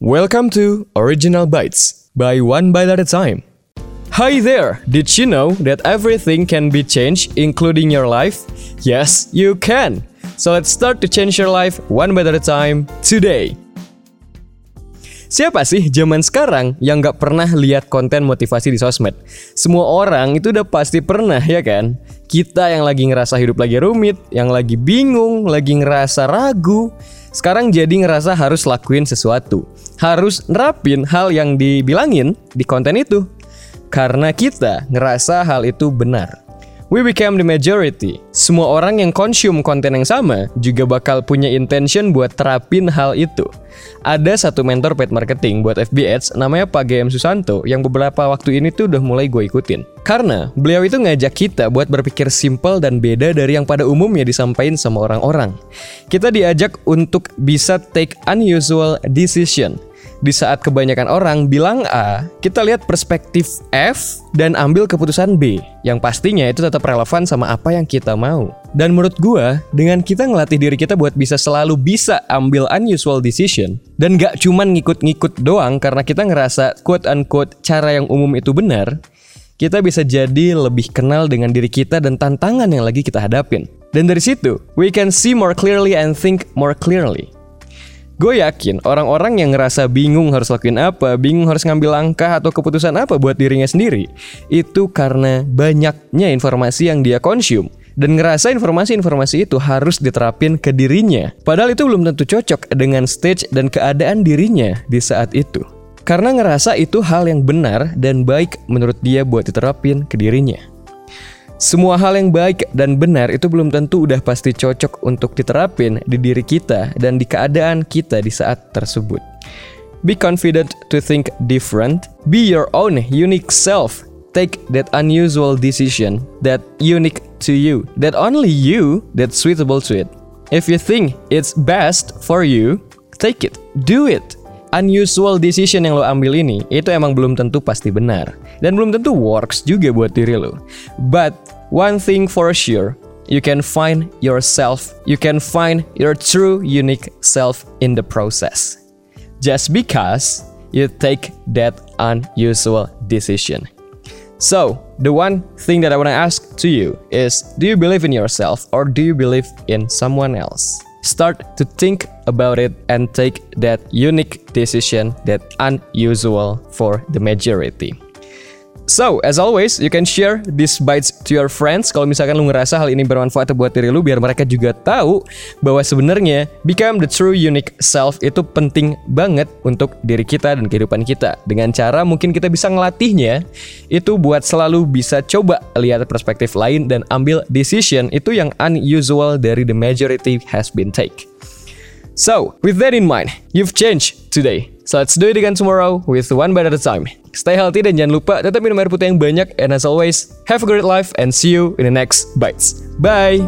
Welcome to Original Bites by One Bite at a Time. Hi there! Did you know that everything can be changed, including your life? Yes, you can! So let's start to change your life one bite at a time today. Siapa sih zaman sekarang yang gak pernah lihat konten motivasi di sosmed? Semua orang itu udah pasti pernah ya kan? Kita yang lagi ngerasa hidup lagi rumit, yang lagi bingung, lagi ngerasa ragu, sekarang jadi ngerasa harus lakuin sesuatu. Harus nerapin hal yang dibilangin di konten itu. Karena kita ngerasa hal itu benar. We became the majority. Semua orang yang konsum konten yang sama juga bakal punya intention buat terapin hal itu. Ada satu mentor paid marketing buat FB Ads namanya Pak GM Susanto yang beberapa waktu ini tuh udah mulai gue ikutin. Karena beliau itu ngajak kita buat berpikir simple dan beda dari yang pada umumnya disampaikan sama orang-orang. Kita diajak untuk bisa take unusual decision di saat kebanyakan orang bilang A, kita lihat perspektif F dan ambil keputusan B, yang pastinya itu tetap relevan sama apa yang kita mau. Dan menurut gua, dengan kita ngelatih diri kita buat bisa selalu bisa ambil unusual decision, dan gak cuman ngikut-ngikut doang karena kita ngerasa quote-unquote cara yang umum itu benar, kita bisa jadi lebih kenal dengan diri kita dan tantangan yang lagi kita hadapin. Dan dari situ, we can see more clearly and think more clearly. Gue yakin orang-orang yang ngerasa bingung harus lakuin apa, bingung harus ngambil langkah atau keputusan apa buat dirinya sendiri, itu karena banyaknya informasi yang dia konsum dan ngerasa informasi-informasi itu harus diterapin ke dirinya. Padahal itu belum tentu cocok dengan stage dan keadaan dirinya di saat itu. Karena ngerasa itu hal yang benar dan baik menurut dia buat diterapin ke dirinya. Semua hal yang baik dan benar itu belum tentu udah pasti cocok untuk diterapin di diri kita dan di keadaan kita di saat tersebut. Be confident to think different. Be your own unique self. Take that unusual decision that unique to you, that only you that's suitable to it. If you think it's best for you, take it, do it. Unusual decision yang lo ambil ini itu emang belum tentu pasti benar dan belum tentu works juga buat diri lo. But one thing for sure, you can find yourself, you can find your true unique self in the process. Just because you take that unusual decision. So, the one thing that I want to ask to you is do you believe in yourself or do you believe in someone else? Start to think about it and take that unique decision that unusual for the majority. So, as always, you can share these bites to your friends kalau misalkan lu ngerasa hal ini bermanfaat buat diri lu biar mereka juga tahu bahwa sebenarnya become the true unique self itu penting banget untuk diri kita dan kehidupan kita. Dengan cara mungkin kita bisa ngelatihnya itu buat selalu bisa coba lihat perspektif lain dan ambil decision itu yang unusual dari the majority has been take. So, with that in mind, you've changed today. So let's do it again tomorrow with one bite at a time. Stay healthy dan jangan lupa tetap minum air putih yang banyak. And as always, have a great life and see you in the next bites. Bye!